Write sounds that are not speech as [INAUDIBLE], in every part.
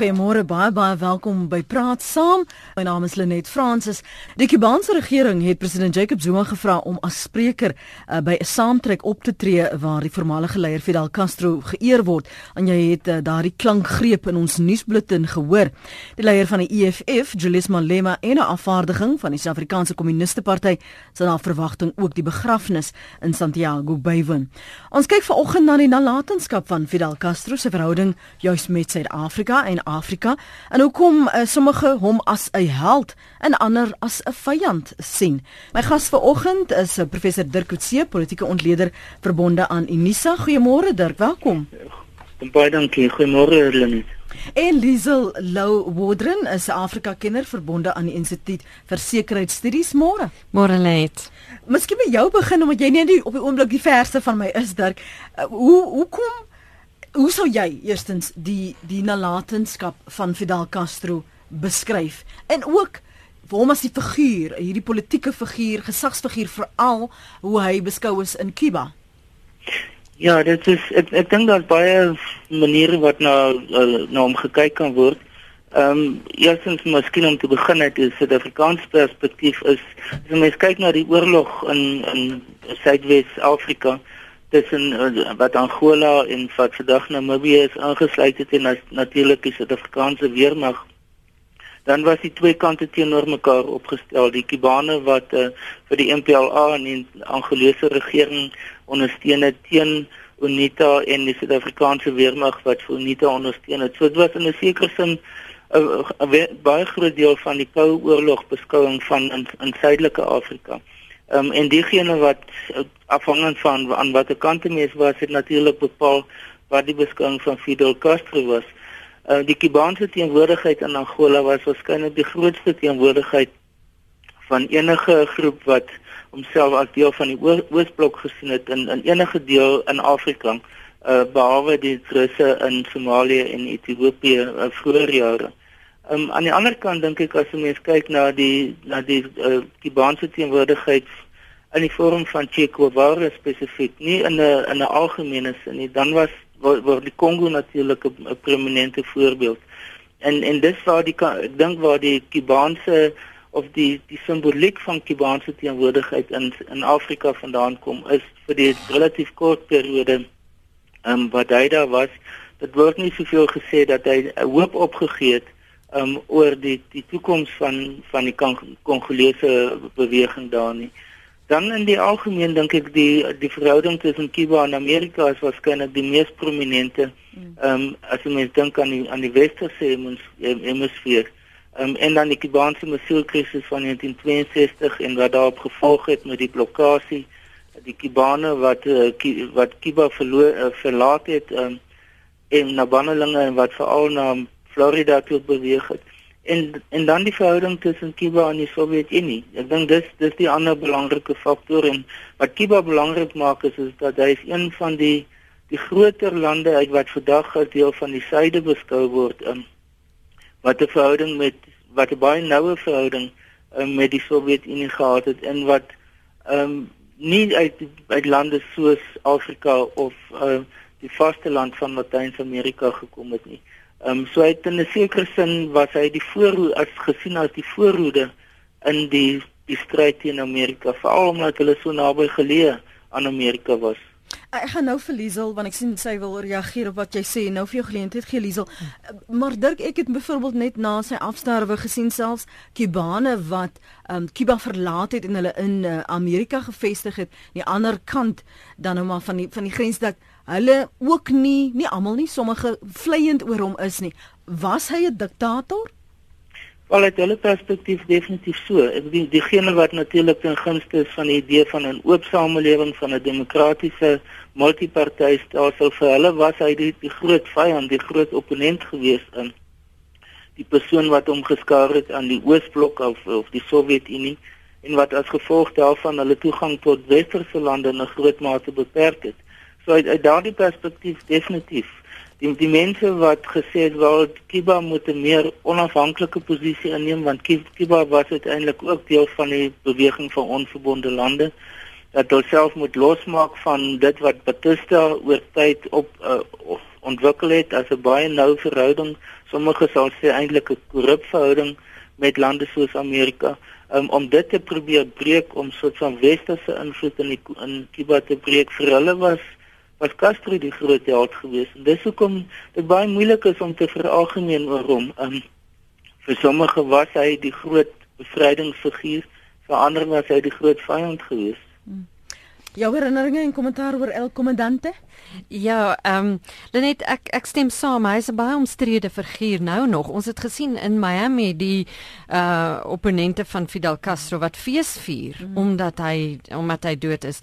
Goeiemôre, baie baie welkom by Praat Saam. My naam is Lenet Fransis. Die Kubaanse regering het president Jacob Zuma gevra om as spreker uh, by 'n saamtrek op te tree waar die voormalige leier Fidel Castro geëer word. En jy het uh, daardie klankgreep in ons nuusbulletin gehoor. Die leier van die EFF, Julius Malema, en 'n afvaardiging van die Suid-Afrikaanse Kommuniste Party sal na verwagting ook die begrafnis in Santiago bywoon. Ons kyk vanoggend na die nalatenskap van Fidel Castro se verhouding juis met Suid-Afrika en Afrika en hoekom uh, sommige hom as 'n held en ander as 'n vyand sien. My gas vanoggend is uh, professor Dirk Coetzee, politieke ontleder verbonde aan Unisa. Goeiemôre Dirk, welkom. Baie dankie. Goeiemôre Lenet. En Liesel Lou Wodren is 'n Afrika kenner verbonde aan die Instituut vir Sekuriteitsstudies. Môre. Môre Lenet. Miskien by jou begin omdat jy nie op die oomblik die verste van my is Dirk. Uh, hoe hoekom Hoe sou jy eerstens die die nalatenskap van Fidel Castro beskryf en ook hom as die figuur, hierdie politieke figuur, gesagsfiguur veral hoe hy beskou is in Cuba? Ja, dit is ek ek dink daar's baie maniere wat na eh, na hom gekyk kan word. Ehm um, eerstens miskien om te begin uit 'n Suid-Afrikaanse perspektief is as mens kyk na die oorlog in in Suidwes-Afrika tussen uh, wat Angola en wat vandag Namibië is aangesluit het en natuurlik die Suid-Afrikaanse weermag dan was die twee kante teenoor mekaar opgestel die Kubane wat uh, vir die MPLA en die Angolese regering ondersteun het teen UNITA en die Suid-Afrikaanse weermag wat vir UNITA ondersteun het so dit was in 'n sekere sin 'n baie groot deel van die Koue Oorlog beskouing van in, in Suidelike Afrika. Ehm um, en diegene wat uh, afhangend van aan watter kant die mens was, het natuurlik bepaal wat die beskouing van Fidel Castro was. Uh, die Kubaanse teenwoordigheid in Angola was waarskynlik die grootste teenwoordigheid van enige groep wat homself as deel van die Oosblok gesien het in in enige deel in Afrika, uh, behalwe die Russe in Somalië en Ethiopië uh, vroeër jare. Um, aan die ander kant dink ek as jy mens kyk na die na die uh, Kubaanse teenwoordigheid in die vorm van Che Guevara spesifiek, nie in 'n in 'n algemene sin nie, dan was word die Kongo natuurlik 'n prominente voorbeeld. En en dis waar die ek dink waar die Kubaanse of die die simboliek van Kubaanse teenwoordigheid in in Afrika vandaan kom is vir die relatief kort periode ehm um, wat hy daar was. Dit word nie soveel gesê dat hy 'n hoop opgegee het um oor die die toekoms van van die Kongolese beweging daar nie. Dan in die algemeen dink ek die die verhouding tussen Kuba en Amerika is waarskynlik die mees prominente. Um as jy mens dink aan die aan die westerse hemisfeer. Um en dan die Kubaanse missielkrisis van 1962 en wat daarop gevolg het met die blokkade die Kubane wat uh, wat Kuba verloor uh, verlaat het um en na bannelinge en wat veral na Florida toe beweeg het. En en dan die verhouding tussen Kuba en die Sowjetunie. Ek dink dis dis die ander belangrike faktor en wat Kuba belangrik maak is is dat hy is een van die die groter lande uit wat vandag as deel van die suide beskou word in wat 'n verhouding met wat 'n baie noue verhouding um, met die Sowjetunie gehad het en wat ehm um, nie uit uit lande soos Afrika of uh, die vasteland van Latyn-Amerika gekom het nie. Ehm um, so uit in 'n sekere sin was hy die voorhoede as gesien as die voorhoede in die die stryd teen Amerika, veral omdat hulle so naby geleë aan Amerika was. Ek gaan nou vir Liesel want ek sien sy wil reageer op wat jy sê. Nou vir jou geleentheid gee Liesel. Maar Dirk, ek het byvoorbeeld net na sy afsterwe gesien selfs Kubane wat ehm um, Kuba verlaat het en hulle in uh, Amerika gevestig het, aan die ander kant dan nou maar van die van die grens dat hulle ook nie nie almal nie sommige vleiend oor hom is nie. Was hy 'n diktator? Wel uit hulle perspektief definitief so. Ek bedoel diegene wat natuurlik ten gunste is van die idee van 'n oop samelewing van 'n demokratiese multipartytelsel vir hulle was hy die, die groot vyand, die groot opponent gewees in die persoon wat hom geskaar het aan die Oosblok of of die Sowjetunie en wat as gevolg daarvan hulle toegang tot westerse lande in 'n groot mate beperk het. So uit, uit daardie perspektief definitief. Die die mense wat gesê het wel Kuba moet 'n meer onafhanklike posisie inneem want Kuba was uiteindelik ook deel van die beweging van onverbonde lande dat hulle self moet losmaak van dit wat Batista oor tyd op uh, ontwikkel het as 'n baie nou verhouding. Sommige sal sê eintlik 'n korrup verhouding met lande soos Amerika. Um, om dit te probeer breek om soort van westerse invloed in die, in Cuba te breek vir hulle was was Castro die groot held geweest. En dis hoekom dit baie moeilik is om te veralgemeen oor hom. Um, vir sommige was hy die groot bevrydingsfiguur, vir ander was hy die groot vyand geweest. Hmm. Jou herinneringe en kommentaar oor El Kommandante? Ja, ehm um, Lenet ek ek stem saam. Hy's 'n baie omstrede figuur nou nog. Ons het gesien in Miami die uh opponente van Fidel Castro wat fees vier mm. omdat hy omdat hy dood is.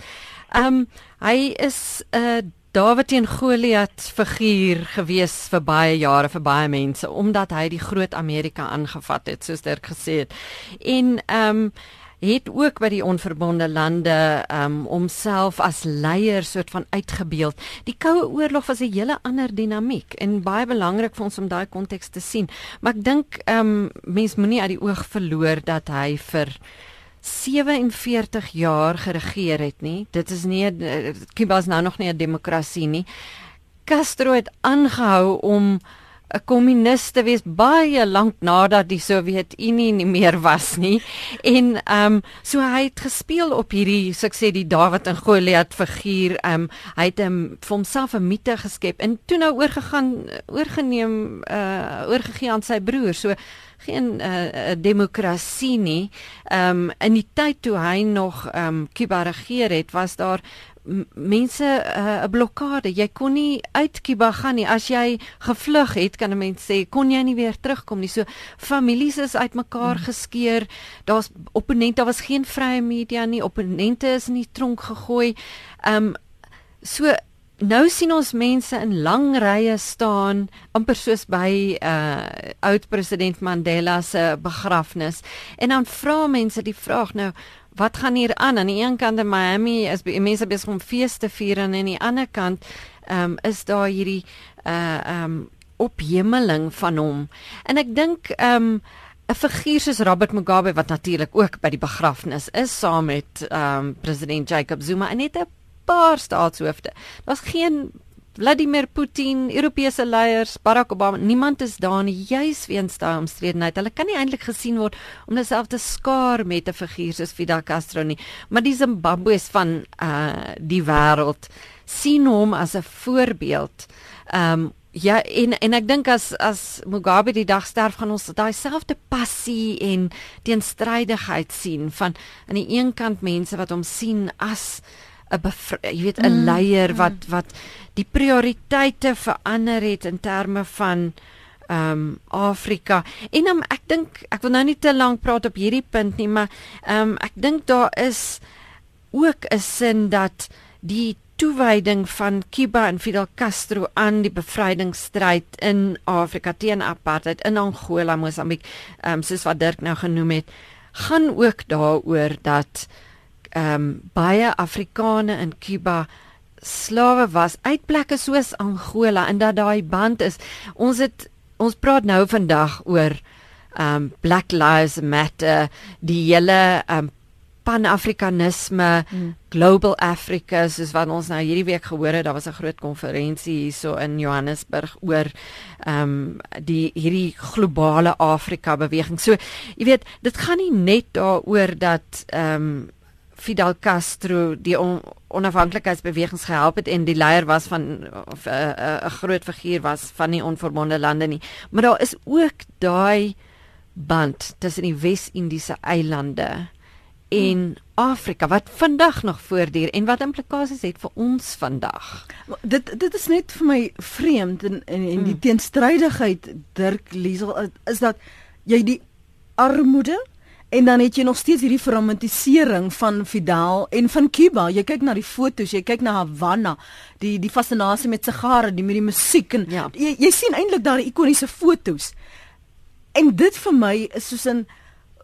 Ehm um, hy is 'n uh, Dawid teen Goliat figuur gewees vir baie jare vir baie mense omdat hy die groot Amerika aangevat het soos Dirk gesê het. En ehm um, het ook by die onverbonde lande um homself as leier soort van uitgebeeld. Die Koue Oorlog was 'n hele ander dinamiek en baie belangrik vir ons om daai konteks te sien. Maar ek dink um mens moenie uit die oog verloor dat hy vir 47 jaar geregeer het nie. Dit is nie Cuba is nou nog nie 'n demokrasie nie. Castro het aangehou om 'n kommunis te wees baie lank nadat die Sowjetunie nie meer was nie. En ehm um, so hy het gespeel op hierdie sê die Dawid en Goliat figuur. Ehm um, hy het hom vir homself 'n mite geskep en toe nou oorgegaan oorgeneem uh oorgegee aan sy broer. So geen uh, demokrasie nie. Ehm um, in die tyd toe hy nog ehm um, Kuba regeer het, was daar mense eh, 'n uh, blokkade. Jy kon nie uit Kuba gaan nie. As jy gevlug het, kan 'n mens sê, kon jy nie weer terugkom nie. So families is uitmekaar hmm. geskeur. Daar's opponente, daar was geen vrye media nie. Opponente is in die tronk gegooi. Ehm um, so nou sien ons mense in lang rye staan amper soos by uh oud president Mandela se begrafnis. En dan vra mense die vraag nou wat gaan hier aan? Aan die een kant in Miami is mense besig om feeste vier en aan die ander kant ehm um, is daar hierdie uh ehm um, ophemeling van hom. En ek dink ehm um, 'n figuur soos Robert Mugabe wat natuurlik ook by die begrafnis is saam met ehm um, president Jacob Zuma en net 'n paar staatshoofde. Daar's geen Vladimir Putin, Europese leiers, Barack Obama, niemand is daar nie juis weens daai omstredenheid. Hulle kan nie eintlik gesien word om hulself te skaar met 'n figuur soos Fidel Castro nie, maar die Zimbabwe's van uh die wêreld sien hom as 'n voorbeeld. Um ja, en en ek dink as as Mugabe die dag sterf gaan ons daai selfde passie en teenstrydigheid sien van aan die een kant mense wat hom sien as 'n jy weet 'n mm, leier wat mm. wat die prioriteite verander het in terme van ehm um, Afrika. En um, ek dink ek wil nou nie te lank praat op hierdie punt nie, maar ehm um, ek dink daar is ook 'n sin dat die toewyding van Cuba en Fidel Castro aan die bevrydingsstryd in Afrika teen apartheid in Angola, Mosambiek, ehm um, soos wat Dirk nou genoem het, gaan ook daaroor dat ehm um, baie Afrikane in Cuba slawe was uit plekke soos Angola en dat daai band is. Ons het ons praat nou vandag oor ehm um, Black Lives Matter, die hele ehm um, Pan-Afrikanisme, hmm. Global Africa, soos wat ons nou hierdie week gehoor het, daar was 'n groot konferensie hierso in Johannesburg oor ehm um, die hierdie globale Afrika beweging. So, jy weet, dit gaan nie net daaroor dat ehm um, Fidel Castro die on, onafhanklikheidsbewegings gehelp het en die leier was van of 'n uh, 'n uh, groot figuur was van die onverbonde lande nie. Maar daar is ook daai band tussen die Wes-Indiese eilande en. Afrika wat vandag nog voortduur en wat implikasies het vir ons vandag. Dit dit is net vir my vreemd en en, en die hmm. teenstrydigheid Dirk Liesel is dat jy die armoede En dan het jy nog steeds hierdie romantisering van Fidel en van Cuba. Jy kyk na die foto's, jy kyk na Havana, die die fascinasie met sigare, die met die musiek en ja. jy, jy sien eintlik daar ikoniese foto's. En dit vir my is soos 'n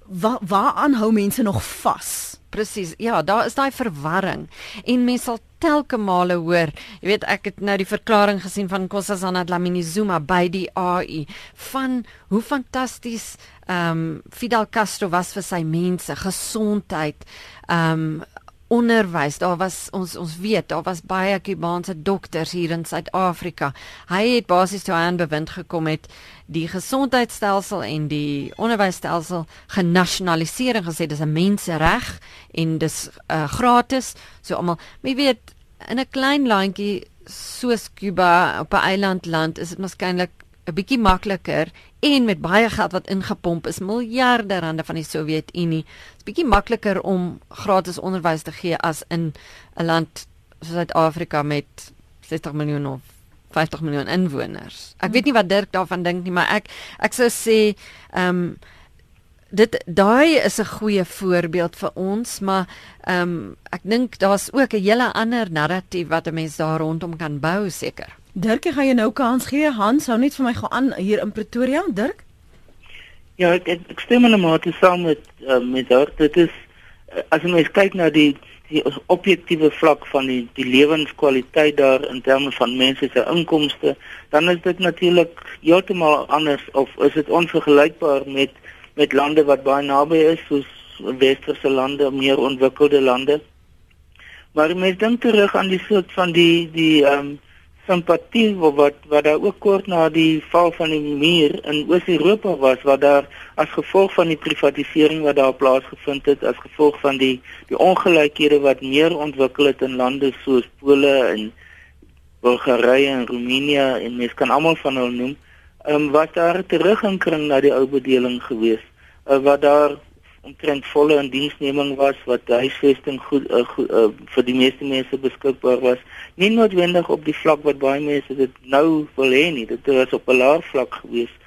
wa, waaraan hou mense nog vas? Presies. Ja, daar is daai verwarring en mense sal telke male hoor. Jy weet ek het nou die verklaring gesien van Nkosazana Dlamini Zuma by die AI van hoe fantasties ehm um, Fidel Castro was vir sy mense, gesondheid, ehm um, onderwys. Daar was ons ons weet, daar was baie Kubaanse dokters hier in Suid-Afrika. Hy het basies toe aan bewind gekom het die gesondheidstelsel en die onderwysstelsel genasionaliseer en gesê dis 'n mensereg en dis uh, gratis. So almal, jy weet, in 'n klein landjie soos Kuba op 'n eiland land is dit waarskynlik 'n bietjie makliker en met baie geld wat ingepomp is, miljarde rande van die Sowjetunie. Dit's bietjie makliker om gratis onderwys te gee as in 'n land soos Suid-Afrika met 60 miljoen of 50 miljoen inwoners. Ek weet nie wat Dirk daarvan dink nie, maar ek ek sou sê ehm um, dit daai is 'n goeie voorbeeld vir ons, maar ehm um, ek dink daar's ook 'n hele ander narratief wat 'n mens daar rondom kan bou seker. Dirk, gaan jy nou kans gee? Hans hou net vir my gaan aan hier in Pretoria, Dirk? Ja, ek ek stem in 'n mate saam met uh, met haar. Dit is as jy mens kyk na die die objektiewe vlak van die die lewenskwaliteit daar in terme van mense se inkomste, dan is dit natuurlik heeltemal anders of is dit onvergelykbaar met met lande wat baie naby is soos westerse lande, meer ontwikkelde lande. Maar mense dink terug aan die soort van die die ehm um, simpatie wat wat daar ook kort na die val van die muur in Oos-Europa was wat daar as gevolg van die privatisering wat daar plaasgevind het as gevolg van die die ongelykhede wat meer ontwikkel het in lande soos Pole en Bulgarië en Roemenië en mens kan almal van hulle noem um, was daar 'n teruginkring na die ou bedeling geweest uh, wat daar omtrent volle indiensneming was wat huisvesting goed, uh, goed uh, vir die meeste mense beskikbaar was nie noodwendig op die vlak wat baie mense dit nou wil hê nie. Dit was op 'n laer vlak geweest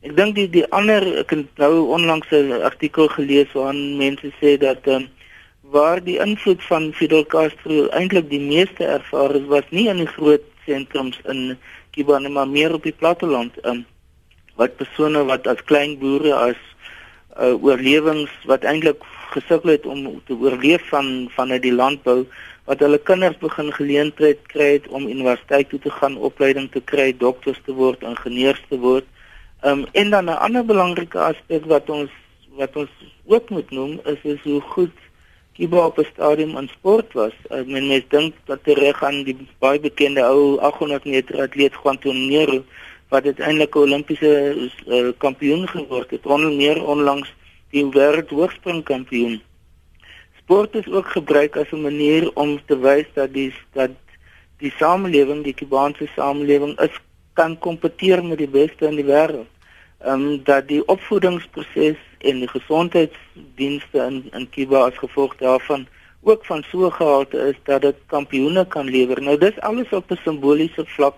ek dink die die ander ek het nou onlangs 'n artikel gelees waarin mense sê dat um, waar die invloed van Fidel Castro eintlik die meeste ervaar is was nie in die groot sentrums in Cuba nie maar meer op die platteland um, wat persone wat as klein boere as uh, oorlewings wat eintlik gesukkel het om te oorleef van vanuit die landbou wat hulle kinders begin geleentheid kry het om universiteit toe te gaan, opleiding te kry, dokters te word, ingenieurs te word. Um en dan 'n ander belangrike aspek wat ons wat ons ook moet noem is is hoe goed Kiba op 'n stadium aan sport was. Ek meen mense dink dat terug aan die baie bekende ou 800 meter atleet Juan Tonero wat uiteindelik 'n Olimpiese uh, kampioen geword het, onder meer onlangs die wêreldhoogspringkampioen. Sport is ook gebruik as 'n manier om te wys dat die dat die samelewing, die Kubaanse samelewing is kan kompeteer met die beste in die wêreld. Ehm um, dat die opvoedingsproses en die gesondheidsdienste in in Kuba as gevolg daarvan ook van so gehalte is dat dit kampioene kan lewer. Nou dis alles op 'n simboliese vlak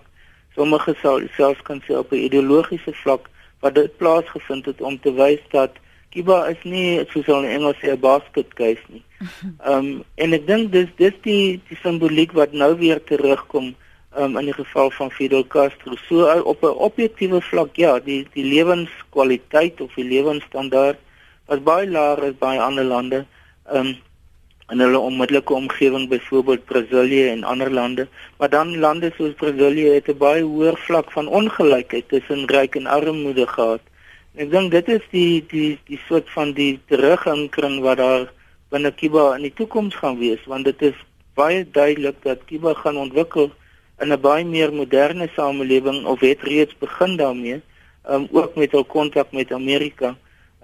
sommige sal selfs kan sê op 'n ideologiese vlak wat dit plaasgevind het om te wys dat Cuba is nie soos hulle in Engels sê 'n basket case nie. [LAUGHS] Ehm um, en ek dink dis dis die die simboliek wat nou weer terugkom um, in die geval van Fidel Castro. So op 'n objektiewe vlak ja, die die lewenskwaliteit of die lewensstandaard was baie laer as baie ander lande. Ehm um, in hulle onmiddellike omgewing byvoorbeeld Brasilië en ander lande maar dan lande soos Brasilië het 'n baie hoër vlak van ongelykheid tussen ryk en armoede gehad en ek dink dit is die die die soort van die teruginkring wat daar binne Kuba in die toekoms gaan wees want dit is baie duidelik dat Kuba gaan ontwikkel in 'n baie meer moderne samelewing of het reeds begin daarmee um, ook met hul kontak met Amerika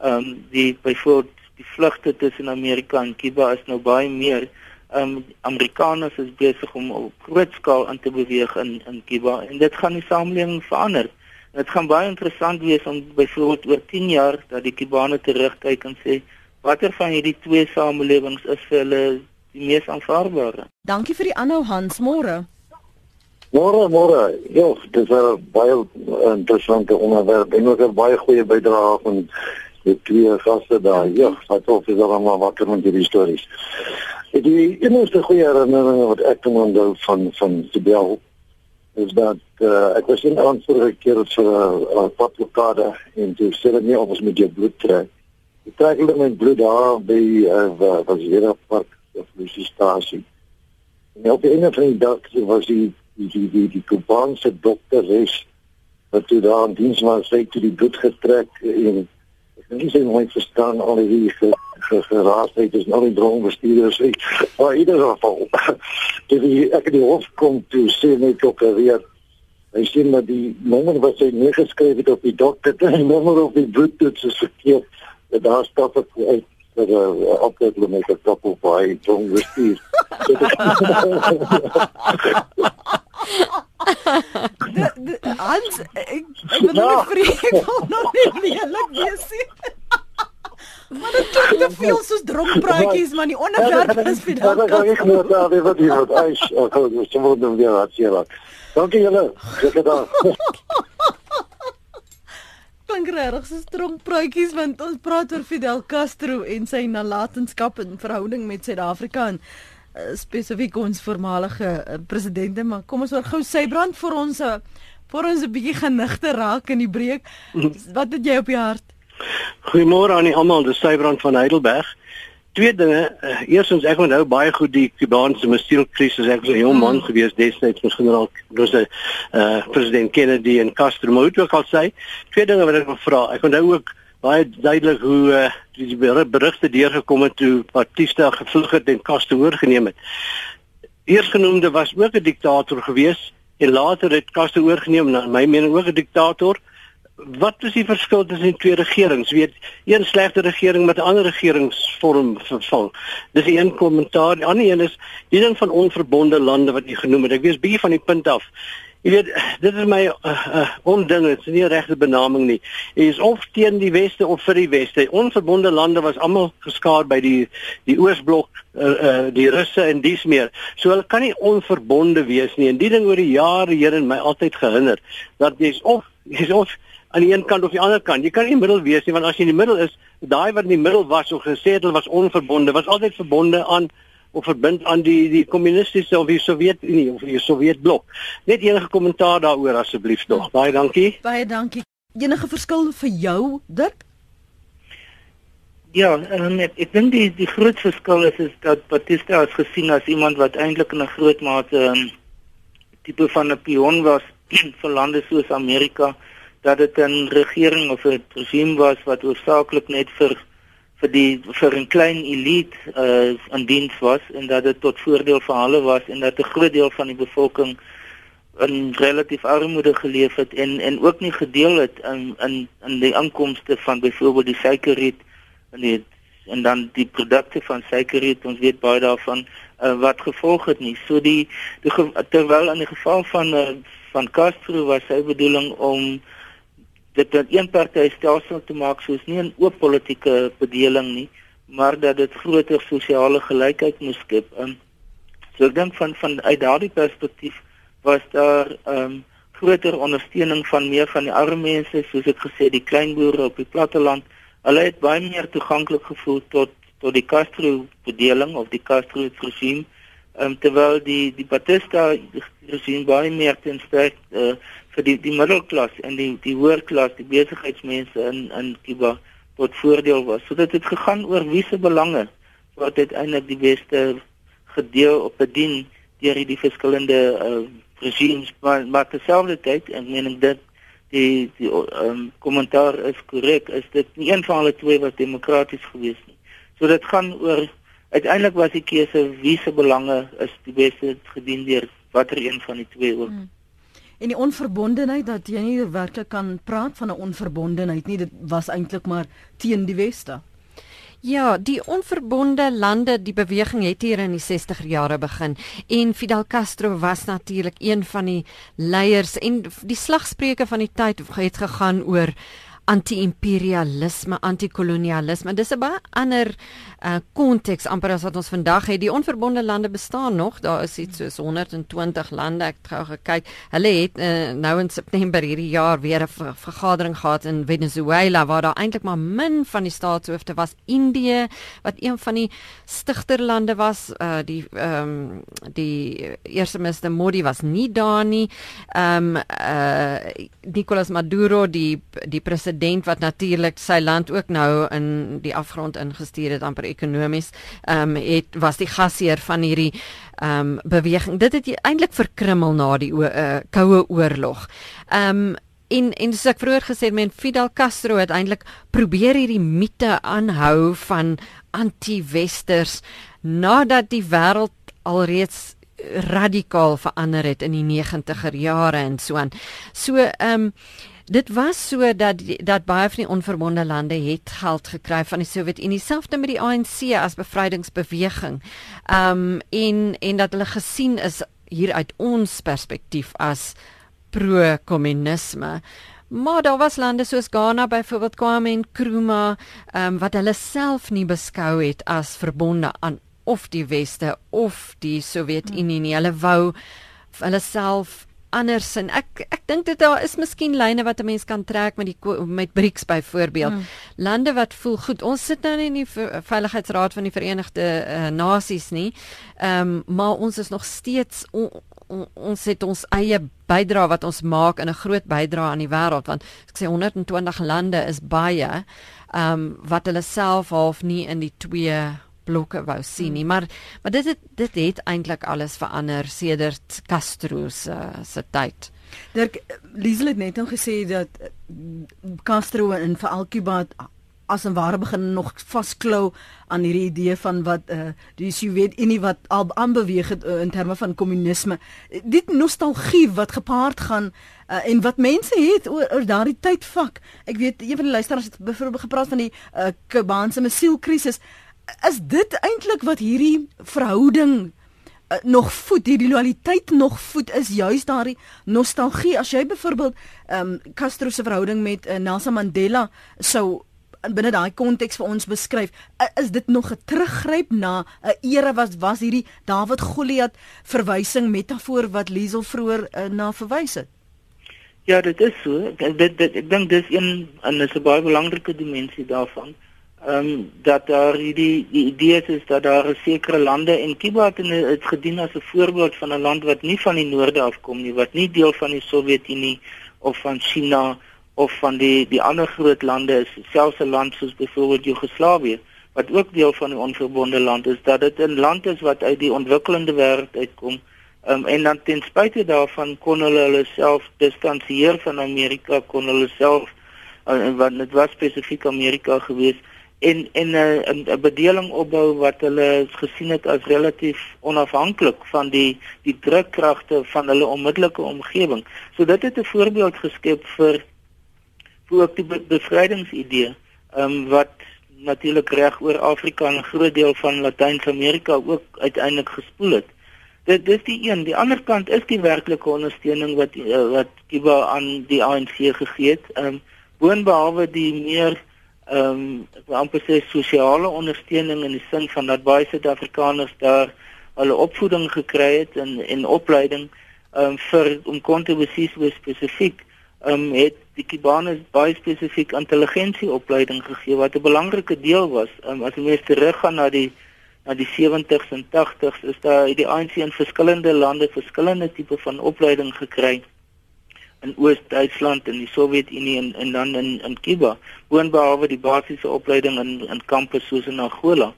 um, die byvoorbeeld die vlugte tussen Amerika en Kuba is nou baie meer. Um Amerikaners is besig om op groot skaal in te beweeg in in Kuba en dit gaan die samelewing verander. Dit gaan baie interessant wees om byvoorbeeld oor 10 jaar dat die Kubane terugkyk en sê watter van hierdie twee samelewings is vir hulle die mees aanvaarbare. Dankie vir die aanhou Hans môre. Môre môre. Ja, dit is 'n baie interessante onderwerp en ook 'n baie goeie bydrae van die twee gaste daar. Ja, wat of is daar maar wakker met die stories. Ek die enigste goeie herinnering wat ek kan onthou van van Sibel is dat uh, ek was in aanvoer gekeer vir 'n uh, uh, padblokkade en toe sê hulle nie of ons met jou bloed trek. Ek trek hulle met bloed daar by uh, was hier op park of die stasie. En op die einde van die dag was die die die die, die Kubaanse dokter is wat toe daar in diens was, sy toe die bloed getrek en nie sy nooit verstaan al geraasheid is nou die droombestuurders. Maar in ieder geval, [LAUGHS] die ek die hof kom toe sê net ook weer Hy sê dat die nommer wat hy neergeskryf het op die dokter, die nommer op die bloedtoets is verkeerd. Dat daar stap ek uit vir 'n uh, opleiding met 'n koppel by Tom Bestuur. Hans, ek ek wil nie vir ek wil nog nie lelik wees nie. [LAUGHS] Maar dit klink te veel soos dronkpraatjies, maar die onderwerp is vir daai. Ja, ek moet daar weer wat hier wat ys. Ek hoor jy sommer dan weer wat sê wat. Dankie julle. Ek het daar. Klink regtig soos dronkpraatjies want ons praat oor Fidel Castro en sy nalatenskap in verhouding met Suid-Afrika en uh, spesifiek ons voormalige uh, presidente, maar kom ons oor gou sy brand vir ons uh, vir ons 'n bietjie genigte raak in die breek. Wat het jy op die hart? Goeiemôre aan almal, dis Sybrand van Heidelberg. Twee dinge. Uh, Eerstens ek onthou baie goed die Kubaanse missielkrisis. Ek was 'n jong man mm. gewees destyds met generaal dus uh, president Kennedy en Castro moet ook al sê. Twee dinge wat ek wil vra. Ek onthou ook baie duidelik hoe uh, die berigte deurgekom het toe Batista gevlug het en Castro oorgeneem het. Eersgenoemde was ook 'n diktator gewees en later het Castro oorgeneem na my mening ook 'n diktator wat is die verskil tussen twee regerings? Weet, een slegte regering met 'n ander regeringsvorm vervang. Dis 'n een kommentaar. Die ander een is die ding van onverbonde lande wat jy genoem het. Ek weet bietjie van die punt af. Jy weet, dit is my uh, uh, onding, dit is nie regte benaming nie. Jy is of teen die weste of vir die weste. Onverbonde lande was almal geskaar by die die Oosblok, uh, uh, die Russe en dies meer. So hulle kan nie onverbonde wees nie. En die ding oor die jare hier in my altyd gehinder dat jy's of jy's of aan die een kant of die ander kant. Jy kan nie in die middel wees nie want as jy in die middel is, daai wat in die middel was of gesê het hulle was onverbonde, was altyd verbonde aan of verbind aan die die kommunistiese of die Sowjetunie of die Sowjetblok. Net enige kommentaar daaroor asseblief tog. Baie dankie. Baie dankie. Enige verskil vir jou, Dirk? Ja, um, ek, ek dink die die groot verskil is is dat Batista as gesien as iemand wat eintlik in 'n groot mate 'n um, tipe van 'n pion was [CLEARS THROAT] vir lande soos Amerika dat dit 'n regering of 'n regime was wat oorsaaklik net vir vir die vir 'n klein elite uh in diens was en dat dit tot voordeel vir hulle was en dat 'n groot deel van die bevolking in relatief armoede geleef het en en ook nie gedeel het in in in die inkomste van byvoorbeeld die suikerriet en die en dan die produkte van suikerriet ons weet baie daarvan uh, wat gevolg het nie. So die, die terwyl in die geval van uh, van Castro was sy bedoeling om dit 'n eenpartytelsel te maak soos nie 'n oop politieke bedeling nie, maar dat dit groter sosiale gelykheid moes skep. Um, so ek dink van van uit daardie perspektief was daar ehm um, groter ondersteuning van meer van die arme mense, soos ek gesê die kleinboere op die platteland. Hulle het baie meer toeganklik gevoel tot tot die Castro bedeling of die Castro regime um, terwyl die die Batista regime baie meer ten sterk uh, vir die die middelklas en die die hoërklas, die besigheidsmense in in Kuba tot voordeel was. So dit het gegaan oor wie se belange wat uiteindelik die beste gedeel op bedien deur die verskillende uh, regimes maar maar terselfdertyd en mening dit die die um, kommentaar is korrek is dit nie een van hulle twee wat demokraties gewees nie. So dit gaan oor uiteindelik was die keuse wie se belange is die beste gedien deur watter een van die twee ook. Hmm. En die onverbondenheid dat jy nie werklik kan praat van 'n onverbondenheid nie, dit was eintlik maar teen die weste. Ja, die onverbonde lande, die beweging het hier in die 60er jare begin en Fidel Castro was natuurlik een van die leiers en die slagspreuke van die tyd het gegaan oor anti-imperialisme, anti-kolonialisme. Dis 'n baie ander uh konteks amper as wat ons vandag het. Die onverbonde lande bestaan nog. Daar is iets soos 120 lande. Ek het gou gekyk. Hulle het uh, nou in September hierdie jaar weer 'n vergadering gehad in Venezuela waar daar eintlik maar min van die staatshoofde was. Indië wat een van die stigterlande was. Uh die ehm um, die eerste minister Modi was nie daar nie. Ehm um, uh Nicolas Maduro die die president president wat natuurlik sy land ook nou in die afgrond ingestuur het amper ekonomies, ehm um, het was die gasheer van hierdie ehm um, beweging. Dit het eintlik verkrummel na die uh, koue oorlog. Ehm um, en en soos ek vroeër gesê het, men Fidel Castro het eintlik probeer hierdie mite aanhou van anti-westers nadat die wêreld alreeds radikaal verander het in die 90er jare en so aan. So ehm um, dit was so dat dat baie van die onverbonde lande het geld gekry van die Sowjetunie selfs met die ANC as bevrydingsbeweging. Ehm um, en en dat hulle gesien is hier uit ons perspektief as pro-kommunisme. Maar daar was lande soos Ghana byvoorbeeld Kwame Nkrumah ehm um, wat hulle self nie beskou het as verbonde aan of die weste of die Sowjetunie nie. Hulle wou hulle self anders en ek ek dink dit daar is miskien lyne wat 'n mens kan trek met die met BRICS byvoorbeeld. Hmm. Lande wat voel goed. Ons sit nou in die Veiligheidsraad van die Verenigde uh, Nasies nie. Ehm um, maar ons is nog steeds on, on, ons het ons eie bydra wat ons maak in 'n groot bydra aan die wêreld want ek sê 120 lande is baie ehm um, wat hulle self half nie in die twee blokke wou sien nie, maar maar dit het dit het eintlik alles verander sedert Castro se se tyd. Dirk Liesel het net nou gesê dat eh, Castro en veral Cuba as 'n ware begin nog vasklou aan hierdie idee van wat uh, die Sowjetunie wat al aanbeweeg het uh, in terme van kommunisme. Dit nostalgie wat gepaard gaan uh, en wat mense het oor, oor daardie tydvak. Ek weet een van die luisteraars het byvoorbeeld gepraat van die Kubaanse uh, missielkrisis is dit eintlik wat hierdie verhouding uh, nog voed, hierdie loyaliteit nog voed is juis daardie nostalgie. As jy byvoorbeeld ehm um, Castro se verhouding met uh, Nelson Mandela sou binne daai konteks vir ons beskryf uh, is dit nog 'n teruggryp na 'n era wat was hierdie Dawid Goliat verwysing metafoor wat Liesel vroeër uh, na verwys het? Ja, dit is so. Ek dit, dit ek dink dis een en dis 'n baie belangrike dimensie daarvan ehm um, dat daar hierdie die idee is dat daar sekere lande en Kuba het, het gedien as 'n voorbeeld van 'n land wat nie van die noorde afkom nie, wat nie deel van die Sowjetunie of van China of van die die ander groot lande is, selfs 'n land soos byvoorbeeld Joegoslawië wat ook deel van die onverbonde land is, dat dit 'n land is wat uit die ontwikkelende wêreld uitkom. Um, en dan ten spyte daarvan kon hulle hulle self distansieer van Amerika, kon hulle self uh, want dit was spesifiek Amerika geweest en en 'n 'n bedeling opbou wat hulle gesien het as relatief onafhanklik van die die drukkragte van hulle onmiddellike omgewing. So dit het 'n voorbeeld geskep vir vir ook die be bevrydingsidee, ehm um, wat natuurlik reg oor Afrika en 'n groot deel van Latyn-Amerika ook uiteindelik gespoel het. Dit dis die een, die ander kant is die werklike ondersteuning wat uh, wat Cuba aan die ANC gegee het. Ehm um, boonbehalwe die meer ehm um, wil amper sê sosiale ondersteuning in die sin van dat baie Suid-Afrikaners daar hulle opvoeding gekry het en en opleiding ehm um, vir om kontribusies spesifiek ehm um, het die Kubanes baie spesifiek intelligensieopleiding gegee wat 'n belangrike deel was. Ehm um, as jy mens teruggaan na die na die 70s en 80s is daar die ANC in verskillende lande verskillende tipe van opleiding gekry in Oos-Duitsland en die Sowjetunie en en dan in in Kuba, boonbehalwe die basiese opleiding in in kampe soos in Angola.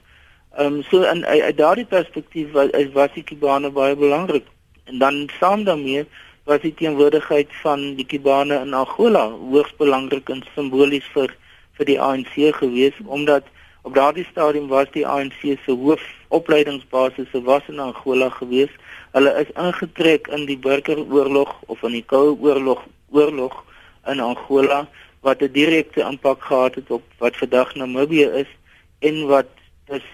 Ehm um, so in uit daardie perspektief was was die Kubane baie belangrik. En dan saam daarmee was die teenwoordigheid van die Kubane in Angola hoogs belangrik en simbolies vir vir die ANC gewees omdat op daardie stadium was die ANC se hoofopleidingsbasis was in Angola geweest Hulle is ingetrek in die burgeroorlog of in die Koue Oorlog oorlog in Angola wat 'n direkte impak gehad het op wat vandag Namibië is en wat is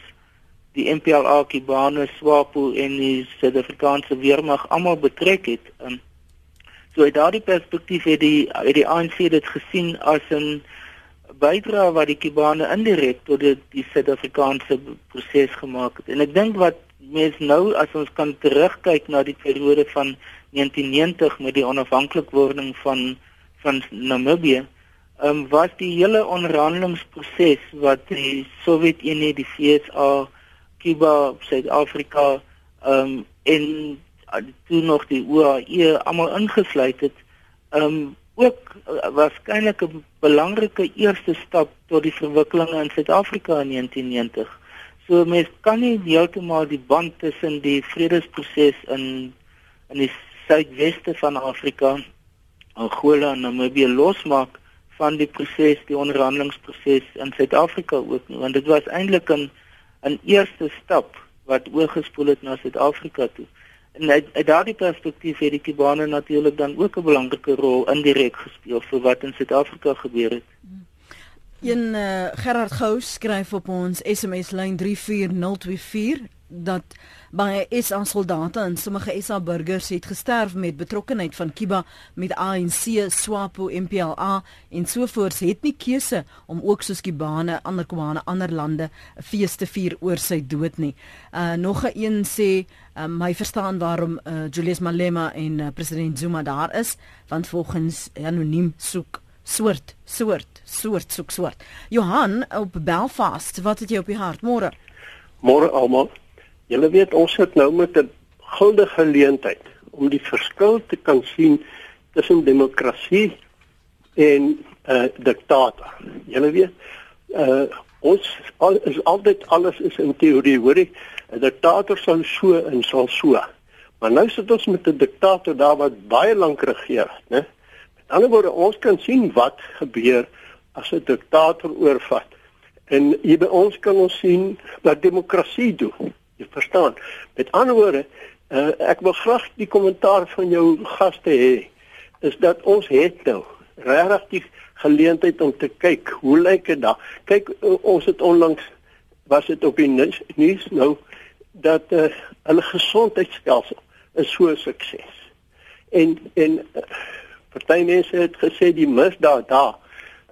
die MPLA Kibane SWAPO en die Suid-Afrikaanse weermag almal betrek het. Um, so uit daardie perspektief het die het die ANC dit gesien as 'n bydra wat die Kibane indirek tot die, die Suid-Afrikaanse proses gemaak het. En ek dink wat mens nou as ons kan terugkyk na die periode van 1990 met die onafhanklikwording van van Namibië, ehm um, was die hele onderhandelingsproses wat die Sowjetunie, die VSA, Kuba, Suid-Afrika ehm um, en toe nog die OAE almal ingesluit het, ehm um, ook uh, waarskynlik 'n belangrike eerste stap tot die verwikkelinge in Suid-Afrika in 1990. So mens kan nie heeltemal die band tussen die vredesproses in in die suidweste van Afrika Angola en Namibië losmaak van die proses, die onderhandelingsproses in Suid-Afrika ook nie, want dit was eintlik 'n 'n eerste stap wat oorgespoel het na Suid-Afrika toe. En uit, uit daardie perspektief het die Kubane natuurlik dan ook 'n belangrike rol indirek gespeel vir wat in Suid-Afrika gebeur het. Een uh, Gerard Gou skryf op ons SMS lyn 34024 dat baie SA soldate en sommige SA burgers het gesterf met betrokkeheid van Kiba met ANC, SWAPO, MPLA en sovoorts het nie keuse om ook soos Kibane ander Kubane ander lande 'n fees te vier oor sy dood nie. Uh nog 'n een sê um, hy verstaan waarom uh, Julius Malema en uh, president Zuma daar is want volgens anoniem soek soort soort soort soek soort. Johan op Belfast, wat het jy op die hart môre? Môre almal. Julle weet ons sit nou met 'n goue geleentheid om die verskil te kan sien tussen demokrasie en 'n uh, diktator. Julle weet uh, ons al, is altyd alles is in teorie, hoorie. 'n Diktator sou so en sal so. Maar nou sit ons met 'n diktator daar wat baie lank regeer, né? Ander woorde, ons kan sien wat gebeur as 'n diktator oorvat. En hier by ons kan ons sien wat demokrasie doen. Jy verstaan. Met ander woorde, uh, ek wil graag die kommentaar van jou gaste hê is dat ons het nou regtig die geleentheid om te kyk hoe lyk dit daar. Kyk uh, ons het onlangs was dit op die nuus nou dat uh, hulle gesondheidstelsel is so sukses. En en uh, party mense het gesê die misdaad daar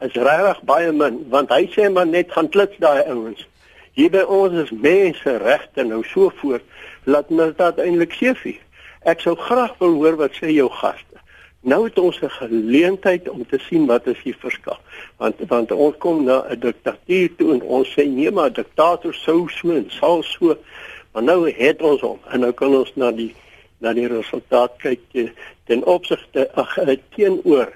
is regtig baie min want hy sê maar net gaan klits daai ouens. Hier by ons is mense regte nou so voor laat dit eintlik seefie. Ek sou graag wil hoor wat sê jou gaste. Nou het ons 'n geleentheid om te sien wat is die verskil. Want want ons kom na 'n diktatuur toe en ons sê nee maar diktator sou so en sal so. Maar nou het ons hom en nou kan ons na die na die resultaat kyk eh, ten opsigte ag eh, teenoor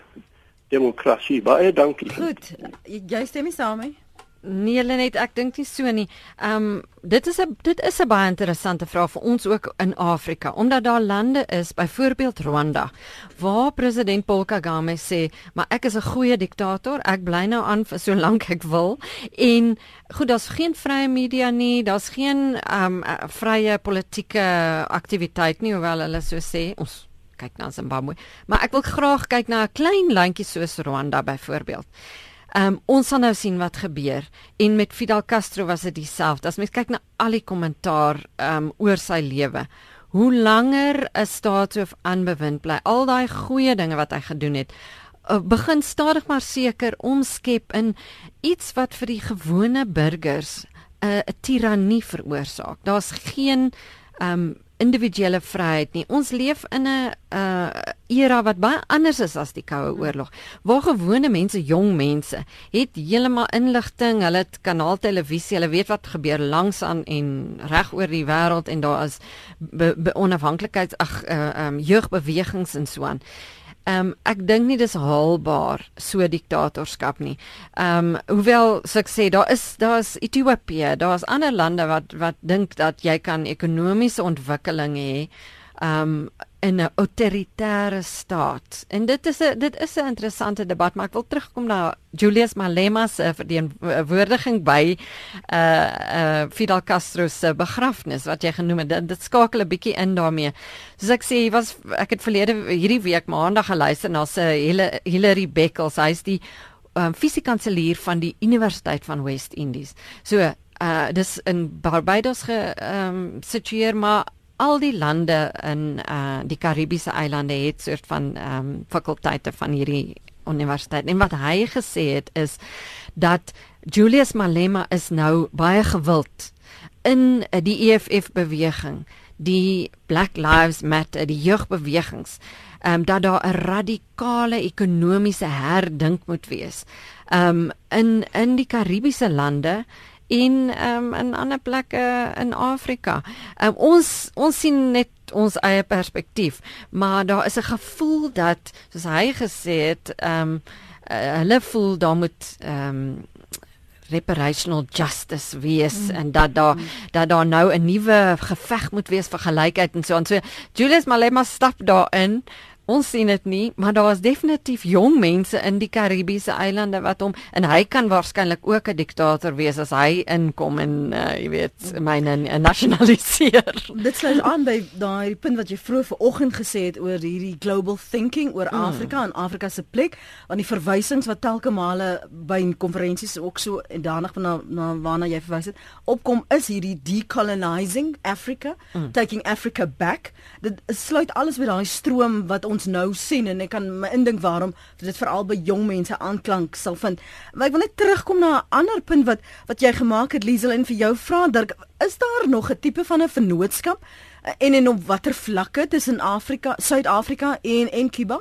demokrasie. Baie dankie. Goed. Jy stem mee saam mee? Nee, net ek dink nie so nie. Ehm um, dit is 'n dit is 'n baie interessante vraag vir ons ook in Afrika, omdat daar lande is, byvoorbeeld Rwanda, waar president Paul Kagame sê, "Maar ek is 'n goeie diktator, ek bly nou aan vir so lank ek wil." En goed, daar's geen vrye media nie, daar's geen ehm um, vrye politieke aktiwiteit nie, hoewel hulle so sê. Ons kyk na Zimbabwe, maar ek wil graag kyk na 'n klein landjie soos Rwanda byvoorbeeld. Ehm um, ons sal nou sien wat gebeur en met Fidel Castro was dit dieselfde. As mens kyk na al die kommentaar ehm um, oor sy lewe, hoe langer 'n staatshoof aanbewind bly, al daai goeie dinge wat hy gedoen het, uh, begin stadig maar seker omskep in iets wat vir die gewone burgers 'n uh, tirannie veroorsaak. Daar's geen ehm um, individuele vryheid nie. Ons leef in 'n uh era wat baie anders is as die Koue Oorlog. Waar gewone mense, jong mense, het heeltemal inligting, hulle het kanaaltelevisie, hulle weet wat gebeur langs aan en reg oor die wêreld en daar is be, be onafhanklikheid ag uh um jeugbewegings en so aan. Ehm um, ek dink nie dis haalbaar so diktatorskap nie. Ehm um, hoewel so ek sê daar is daar's Ethiopië, daar's ander lande wat wat dink dat jy kan ekonomiese ontwikkeling hê. Ehm um, in 'n autoritaire staat. En dit is 'n dit is 'n interessante debat, maar ek wil terugkom na Julius Malema se verdediging by uh uh Fidel Castro se begrafnis wat jy genoem het. Dit, dit skakel 'n bietjie in daarmee. Soos ek sê, was ek het verlede hierdie week maandag geluister na hele Hillary Beckles. Hy's die um, fisiekanselier van die Universiteit van West Indies. So uh dis in Barbados ge ehm um, situeer maar al die lande in uh die Karibiese eilande het soort van ehm um, fakulteite van hierdie universiteit. En wat hy gesê het is dat Julius Malema is nou baie gewild in uh, die EFF beweging, die Black Lives Matter, die jeugbewegings, ehm um, dat daar 'n radikale ekonomiese herdink moet wees. Ehm um, in in die Karibiese lande en um, in ander plekke in Afrika. Um, ons ons sien net ons eie perspektief, maar daar is 'n gevoel dat soos hy gesê het, ehm um, uh, hulle voel daar moet ehm um, reparational justice wees mm. en dat daar dat daar nou 'n nuwe geveg moet wees vir gelykheid en so en so. Julius Malema stap daarin Ons sien dit nie, maar daar is definitief jong mense in die Karibiese eilande wat hom en hy kan waarskynlik ook 'n diktator wees as hy inkom en uh, jy weet myne nasionaliseer. [LAUGHS] Dit sluit aan by daai punt wat jy vroeër vanoggend gesê het oor hierdie global thinking oor mm. Afrika en Afrika se plek, want die verwysings wat telke male by konferensies ook so en daarna na, na waarna jy verwys het, opkom is hierdie decolonizing Africa, mm. taking Africa back. Dit sluit alles by daai stroom wat ons nou sien en ek kan my indink waarom dit veral by jong mense aanklank sal vind. Maar ek wil net terugkom na 'n ander punt wat wat jy gemaak het Liesel en vir jou vra Dirk, is daar nog 'n tipe van 'n vennootskap en en op watter vlakke tussen Afrika, Suid-Afrika en en Kuba?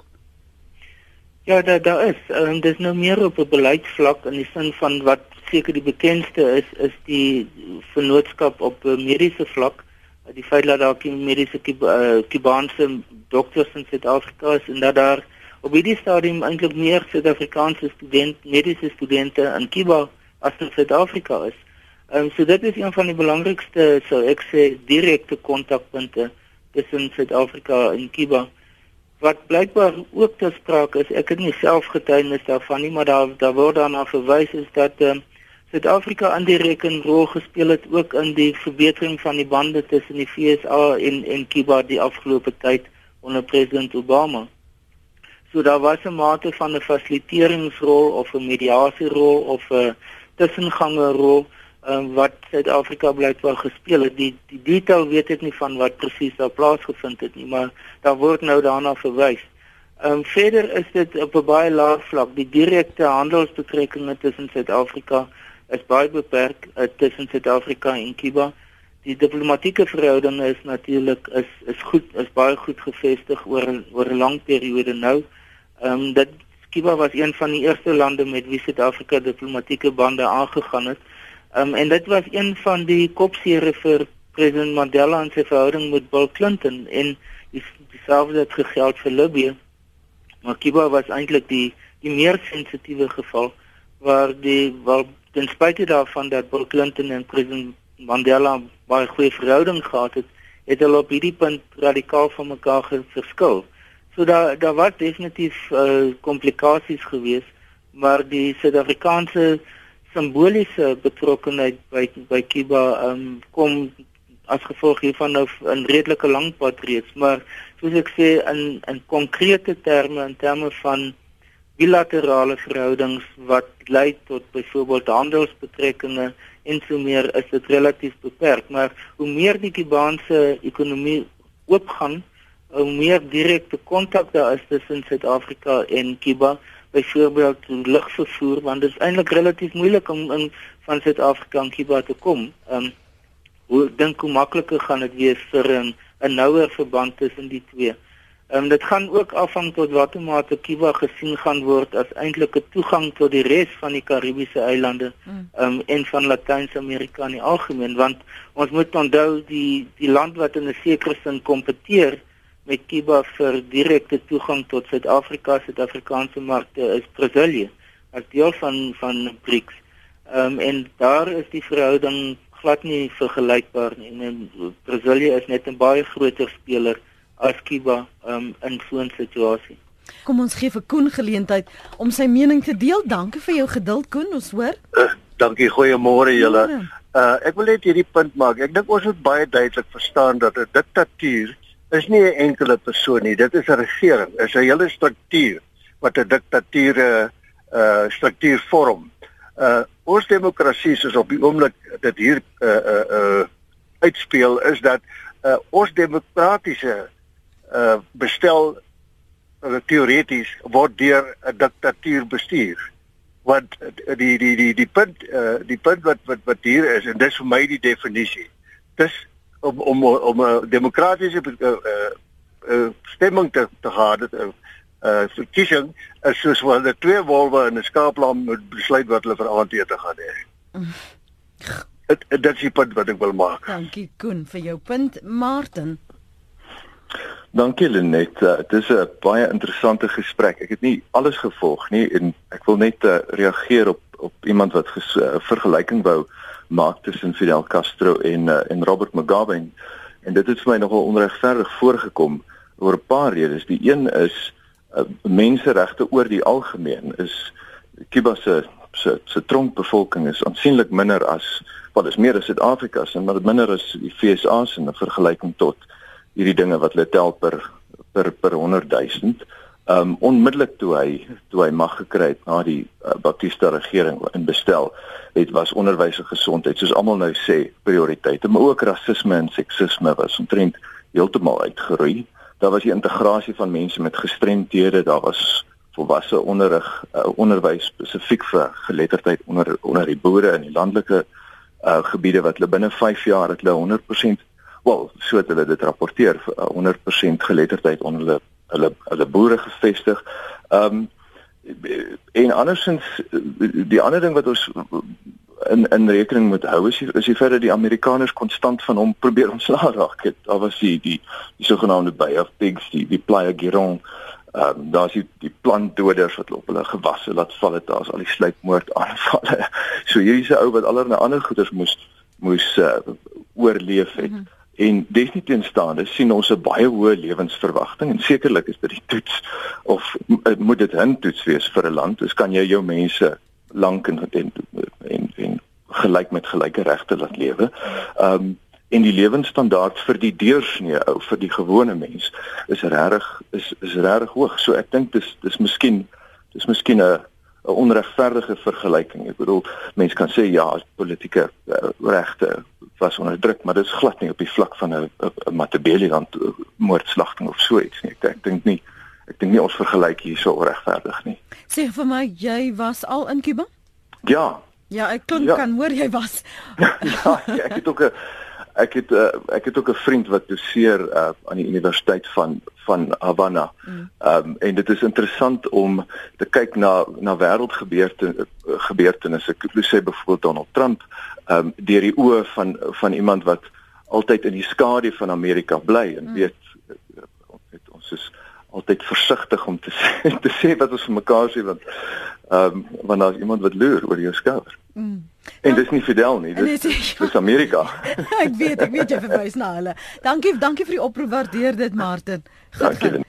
Ja, daar daar is. Um, dis nou meer op 'n beleidsvlak in die sin van wat seker die bekendste is is die vennootskap op 'n mediese vlak die feit dat daar geen mediese Kubaanse uh, dokters in Suid-Afrika is en dat daar op hierdie stadium eintlik meer Suid-Afrikaanse studente, mediese studente in Kuba as in Suid-Afrika is. Ehm um, so dit is een van die belangrikste sou ek sê direkte kontakpunte tussen Suid-Afrika en Kuba. Wat blykbaar ook te sprake is, ek het nie self getuienis daarvan nie, maar daar daar word daarna verwys is dat ehm um, Suid-Afrika indirek 'n rol gespeel het ook in die verbetering van die bande tussen die FSA en en Cuba die afgelope tyd onder president Obama. So daar was 'n mate van 'n fasiliteeringsrol of 'n mediasierrol of 'n tussengangerrol um, wat Suid-Afrika blykbaar gespeel het. Die die detail weet ek nie van wat presies daar plaasgevind het nie, maar daar word nou daarna verwys. Ehm um, verder is dit op 'n baie laag vlak die direkte handelsbetrekkinge tussen Suid-Afrika is baie beperk uh, tussen Suid-Afrika en Kuba. Die diplomatieke verhoudinge is natuurlik is is goed is baie goed gevestig oor oor 'n lang periode nou. Ehm um, dat Kuba was een van die eerste lande met wie Suid-Afrika diplomatieke bande aangegaan het. Ehm um, en dit was een van die kopsere vir president Mandela en sy verhouding met Bill Clinton en dieselfde het gegeld vir Libië. Maar Kuba was eintlik die die meer sensitiewe geval waar die waar ten spyte daarvan dat Bill Clinton en president Mandela baie goeie verhouding gehad het, het hulle op hierdie punt radikaal van mekaar verskil. So daar daar was definitief uh, komplikasies gewees, maar die Suid-Afrikaanse simboliese betrokkenheid by by Cuba um, kom as gevolg hiervan nou 'n redelike lang pad reeds, maar soos ek sê in in konkrete terme in terme van bilaterale verhoudings wat lei tot byvoorbeeld handelsbetrekkinge en so meer is dit relatief beperk. Maar hoe meer die Kubaanse ekonomie oopgaan hoe meer direkte kontak daar is tussen Suid-Afrika en Kuba byvoorbeeld lugvervoer want dit is eintlik relatief moeilik om in van Suid-Afrika na Kuba te kom. Um, hoe dink hoe makliker gaan dit wees vir 'n 'n nouer verband tussen die twee Ehm um, dit gaan ook afhang tot watter mate Kiwa gesien gaan word as eintlik 'n toegang tot die res van die Karibiese eilande hmm. ehm um, en van Latyn-Amerika in die algemeen want ons moet onthou die die land wat in 'n sekere sin kompeteer met Kiba vir direkte toegang tot Suid-Afrika, Suid-Afrikaanse markte is Brasilië as deel van van BRICS. Ehm um, en daar is die verhouding glad nie vergelykbaar nie. En Brasilië is net 'n baie groter speler as Kiba um, in so 'n situasie. Kom ons gee vir Koen geleentheid om sy mening te deel. Dankie vir jou geduld Koen, ons hoor. Uh, dankie, goeiemôre julle. Uh ek wil net hierdie punt maak. Ek dink ons moet baie duidelik verstaan dat 'n diktatuur is nie 'n enkele persoon nie. Dit is 'n regering, is 'n hele struktuur wat 'n diktatuur uh struktuur vorm. Uh ons demokrasie soos op die oomblik dit hier uh uh, uh uitspeel is dat uh ons demokratiese uh bestel uh, teoreties word deur 'n diktatuur bestuur want die die die die punt uh die punt wat wat wat hier is en dis vir my die definisie dis om om om 'n demokratiese uh, uh, stemming te te gehad het uh, uh verkiesing is soos wanneer twee wolwe in 'n skaaplam moet besluit wat hulle vir aandete gaan hê. Dit dit is die punt wat ek wil maak. Dankie Koen vir jou punt Martin. Dankie Lenet. Uh, dit is 'n baie interessante gesprek. Ek het nie alles gevolg nie en ek wil net uh, reageer op op iemand wat 'n uh, vergelyking wou maak tussen Fidel Castro en uh, en Robert Mugabe en dit het vir my nogal onregverdig voorgekom oor 'n paar redes. Die een is uh, menseregte oor die algemeen is Kuba se se se tronkbevolking is aansienlik minder as wat is meer as Suid-Afrika se, maar minder as die FSA se in vergelyking tot hierdie dinge wat hulle tel per per per 100 000 um onmiddellik toe hy toe hy mag gekry het na die uh, Batista regering in bestel het was onderwys en gesondheid soos almal nou sê prioriteite maar ook rasisme en seksisme was omtrent heeltemal uitgeroei. Daar was die integrasie van mense met gestremthede daar was volwasse onderrig uh, onderwys spesifiek vir geletterdheid onder onder die boere in die landelike uh, gebiede wat hulle binne 5 jaar het hulle 100% wel so het hulle dit rapporteer 100% geletterdheid onder hulle hulle hulle boere gevestig. Ehm um, en andersins die ander ding wat ons in in rekening moet hou is die, is die feit dat die Amerikaners konstant van hom probeer ontslaa raak het. Daar was die die die sogenaamde Bay of Pigs, die die Playa Giron. Ehm um, daar's die die plantdoders wat op hulle gewasse laat val het. Daar's al die sluipmoord aanvalle. [LAUGHS] So hierdie se ou wat allerlei ander goeders moes moes uh, oorleef het. Mm -hmm. En definitiefstaande sien ons 'n baie hoë lewensverwagting en sekerlik is dit die toets of moet dit 'n toets wees vir 'n land. Dis kan jy jou mense lank en en en, en gelyk met gelyke regte laat lewe. Ehm um, en die lewensstandaard vir die deursnee ou vir die gewone mens is regtig is is regtig hoog. So ek dink dis dis miskien dis miskien 'n 'n onregverdige vergelyking. Ek bedoel mense kan sê ja, politieke uh, regte was onder druk, maar dit is glad nie op die vlak van 'n Matabeleland eh, moordslagting of so iets nie. Ek, ek dink nie ek dink nie ons vergelyk hier so regverdig nie. Sê vir my, jy was al in Kuba? Ja. Ja, ek klink ja. kan hoor jy was. [LAUGHS] ja, ek het ook 'n ek het uh, ek het ook 'n vriend wat doseer uh, aan die universiteit van van Havana. Mm. Ehm mm. um, en dit is interessant om te kyk na na wêreldgebeurtenisse gebeurtenisse. Ek sê byvoorbeeld Donald Trump ehm um, deur die oë van van iemand wat altyd in die skadu van Amerika bly en mm. weet het, ons is altyd versigtig om te [LAUGHS] sê, te sê wat ons vir mekaar sê want ehm um, wanneer daar iemand wat loer oor jou skouer. Mm. En dis nie Fidel nie, dis dis [LAUGHS] Amerika. [LAUGHS] ek weet, ek weet jy verwys na hulle. Dankie, dankie vir die oproep, waardeer dit Martin. Dankie.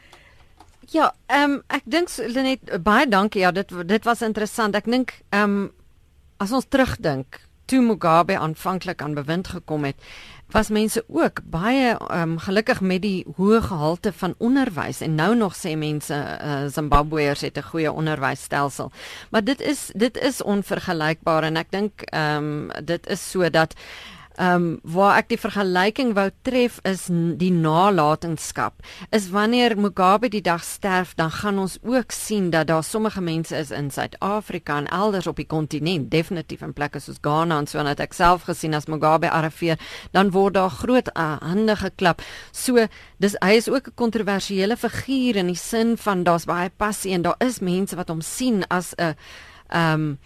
Ja, ehm um, ek dink Lenet baie dankie. Ja, dit dit was interessant. Ek dink ehm um, as ons terugdink toe Mugabe aanvanklik aan bewind gekom het, was mense ook baie um, gelukkig met die hoë gehalte van onderwys en nou nog sê mense uh, Zimbabweërs het 'n goeie onderwysstelsel. Maar dit is dit is onvergelykbaar en ek dink ehm um, dit is so dat Ehm um, waar ek die vergelyking wou tref is die nalatenskap. Is wanneer Mugabe die dag sterf, dan gaan ons ook sien dat daar sommige mense is in Suid-Afrika en elders op die kontinent, definitief in plekke soos Ghana en so net ek self gesien as Mugabe arriveer, dan word daar groot uh, hande geklap. So dis hy is ook 'n kontroversiële figuur in die sin van daar's baie passie en daar is mense wat hom sien as 'n ehm um,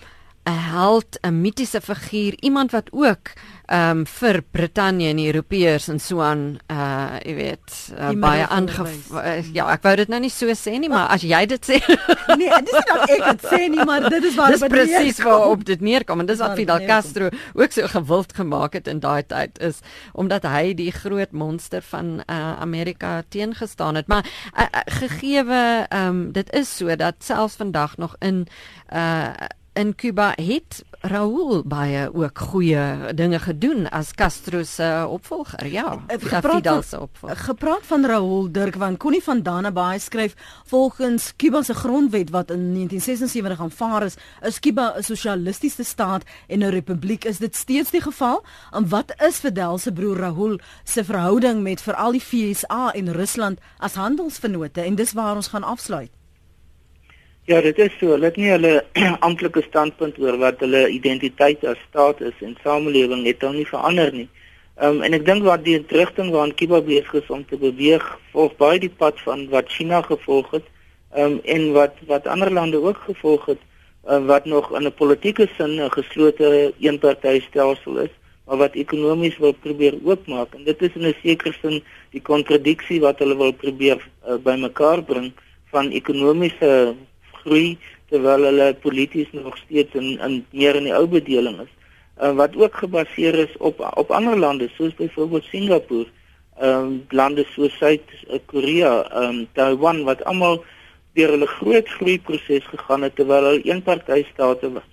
'n held, 'n mitiese figuur, iemand wat ook ehm um, vir Brittanje en die Europeërs en so aan uh jy weet uh, baie aange uh, ja, ek wou dit nou nie so sê nie, maar as jy dit sê [LAUGHS] Nee, dis nie dat ek dit sê nie, maar dit is waar dit presies waarop dit neerkom en dis wat Fidel Castro ook so gewild gemaak het in daai tyd is omdat hy die groot monster van uh Amerika teengestaan het. Maar uh, gegeewe ehm um, dit is so dat selfs vandag nog in uh in Kuba het Raul baie ook goeie dinge gedoen as Castro se opvolger. Ja, Fidel se opvolger. Gepraat van Raul Dirk van Connie van Dana baie skryf volgens Kuba se grondwet wat in 1976 aanvaar is, is Kuba 'n sosialistiese staat en 'n republiek. Is dit steeds die geval? En wat is Fidel se broer Raul se verhouding met veral die FSA en Rusland as handelsvennote? En dis waar ons gaan afsluit. Ja, dit is so. Hulle het nie hulle [CLEARS THROAT] amptelike standpunt oor wat hulle identiteit as staat is en samelewing het dan nie verander nie. Ehm um, en ek dink wat die rigting waarna Kuba besig is om te beweeg, volg baie die pad van wat China gevolg het, ehm um, en wat wat ander lande ook gevolg het, uh, wat nog in 'n politieke sin 'n geslote eenpartytelsel is, maar wat ekonomies wil probeer oopmaak. En dit is in 'n sekere sin die kontradiksie wat hulle wil probeer uh, bymekaar bring van ekonomiese groei terwyl hulle polities nog steeds in in meer in die ou bedeling is. Uh, wat ook gebaseer is op op ander lande soos byvoorbeeld Singapore ehm um, lande soos Suid-Korea, ehm um, Taiwan wat almal deur hulle groot groei proses gegaan het terwyl hulle eenpartytstate was.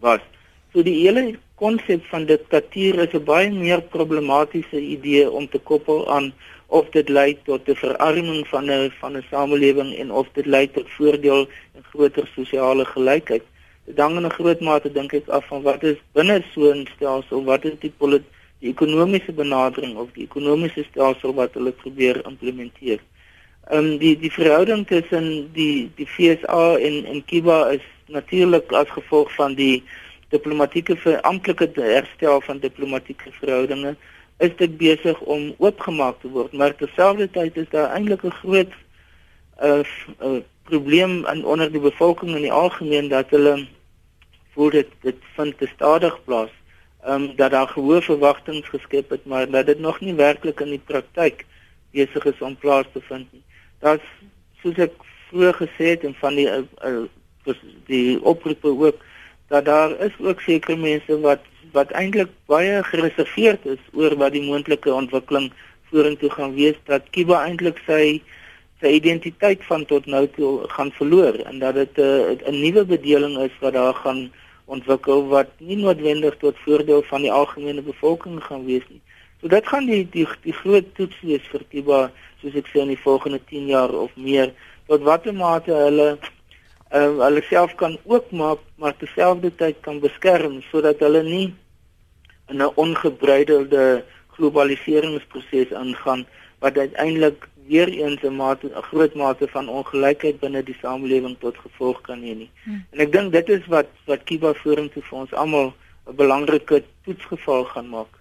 was. So die hele konsep van diktatuur is 'n baie meer problematiese idee om te koppel aan of dit lei tot 'n verarming van 'n van 'n samelewing en of dit lei tot voordeel en groter sosiale gelykheid. Dit hang in 'n groot mate dink ek af van wat is binne so 'n stelsel, wat is die politiek die ekonomiese benadering of die ekonomiese stelsel wat hulle probeer implementeer. Ehm um, die die verhouding tussen die die FSA en en Cuba is natuurlik as gevolg van die diplomatieke amptelike herstel van diplomatieke verhoudinge is dit besig om oopgemaak te word, maar terselfdertyd is daar eintlik 'n groot uh, uh probleem in onder die bevolking in die algemeen dat hulle voel dit dit vind te stadig plaas ehm um, dat daar gehoor verwagtinge geskep het, maar dat dit nog nie werklik in die praktyk besig is om plaas te vind nie. Daar's soos ek vroeër gesê het en van die uh, die oproepe ook dat daar is ook sekere mense wat wat eintlik baie gereserveerd is oor wat die moontlike ontwikkeling vorentoe gaan wees dat Kiba eintlik sy sy identiteit van tot nou toe gaan verloor en dat dit eh, 'n uh, nuwe bedeling is wat daar gaan ontwikkel wat nie noodwendig tot voordeel van die algemene bevolking gaan wees nie. So dit gaan die die die groot toets wees vir Kiba soos ek sê in die volgende 10 jaar of meer tot watter mate hulle uh, hulle self kan oopmaak maar terselfdertyd kan beskerm sodat hulle nie in 'n ongebreidelde globaliseringsproses aangaan wat uiteindelik weer eens 'n mate 'n groot mate van ongelykheid binne die samelewing tot gevolg kan hê nie. Hmm. En ek dink dit is wat wat Kiba vorentoe vir ons almal 'n belangrike toetsgeval gaan maak.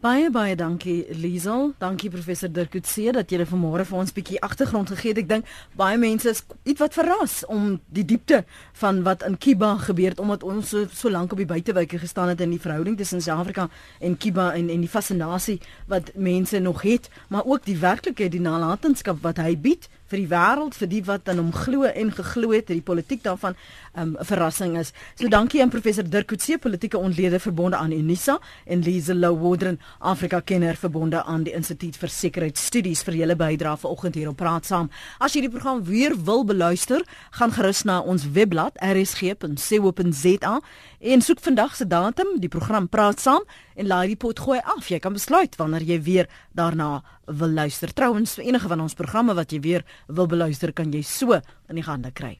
Baie baie dankie Liesel. Dankie professor Dirk Coetzee dat jy vanmôre vir ons 'n bietjie agtergrond gegee het. Ek dink baie mense is ietwat verras om die diepte van wat in Kiba gebeur het omdat ons so, so lank op die buitewyke gestaan het in die verhouding tussen Suid-Afrika en Kiba en en die fascinasie wat mense nog het, maar ook die werklikheid die nalatenskap wat hy bied vir die wêreld vir die wat aan hom glo en geglo het dat die politiek daarvan 'n um, verrassing is. So dankie aan professor Dirk Coetzee, politieke ontlede verbonde aan Unisa en Liesel Lowodren Afrika kenner verbonde aan die Instituut vir Sekuriteitsstudies vir julle bydrae vanoggend hier op Praat Saam. As jy die program weer wil beluister, gaan gerus na ons webblad rsg.co.za en soek vandag se datum, die program Praat Saam en laai die pot gooi af. Jy kan besluit wanneer jy weer daarna wil luister. Trouwens, enige van ons programme wat jy weer wil beluister, kan jy so in die hande kry.